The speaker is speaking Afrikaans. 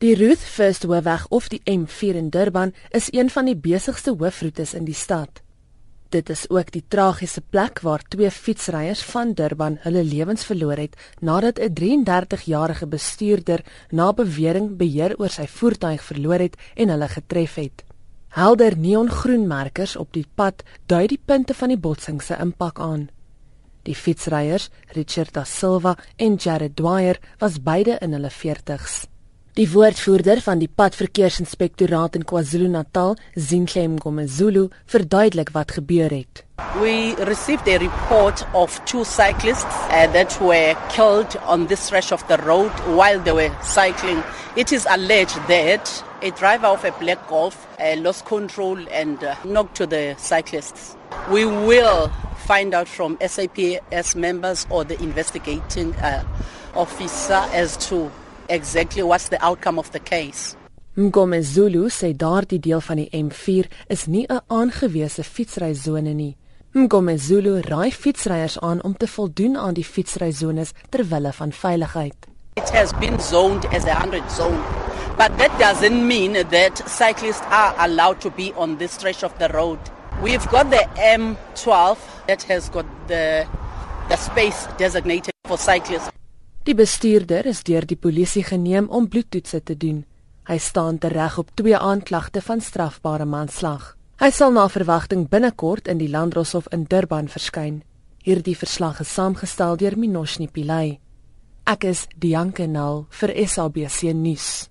Die Ruth First Hoofweg of die M4 in Durban is een van die besigste hoofroetes in die stad. Dit is ook die tragiese plek waar twee fietsryers van Durban hulle lewens verloor het nadat 'n 33-jarige bestuurder na bewering beheer oor sy voertuig verloor het en hulle getref het. Helder neongroen merkers op die pad dui die punte van die botsing se impak aan. Die fietsryers, Richard da Silva en Jared Dwyer, was beide in hulle 40's. Die woordvoerder van die padverkeersinspektoraat in KwaZulu-Natal, Zinhle Mgomezulu, verduidelik wat gebeur het. We received a report of two cyclists uh, that were killed on this stretch of the road while they were cycling. It is alleged that a driver of a black Golf uh, lost control and uh, knocked to the cyclists. We will find out from SAPS members or the investigating uh, officer as to exactly what's the outcome of the case. Mgomezulu sê daardie deel van die M4 is nie 'n aangewese fietsryzone nie. Mgomezulu raai fietsryers aan om te voldoen aan die fietsryzones ter wille van veiligheid. It has been zoned as a 100 zone. But that doesn't mean that cyclists are allowed to be on this stretch of the road. We've got the M12 that has got the the space designated for cyclists. Die bestuurder is deur die polisie geneem om bloedtoetse te doen. Hy staan tereg op twee aanklagte van strafbare manslag. Hy sal na verwagting binnekort in die Landdroshof in Durban verskyn. Hierdie verslag is saamgestel deur Minoshni Pillay. Ek is Dianke Nal vir SABC nuus.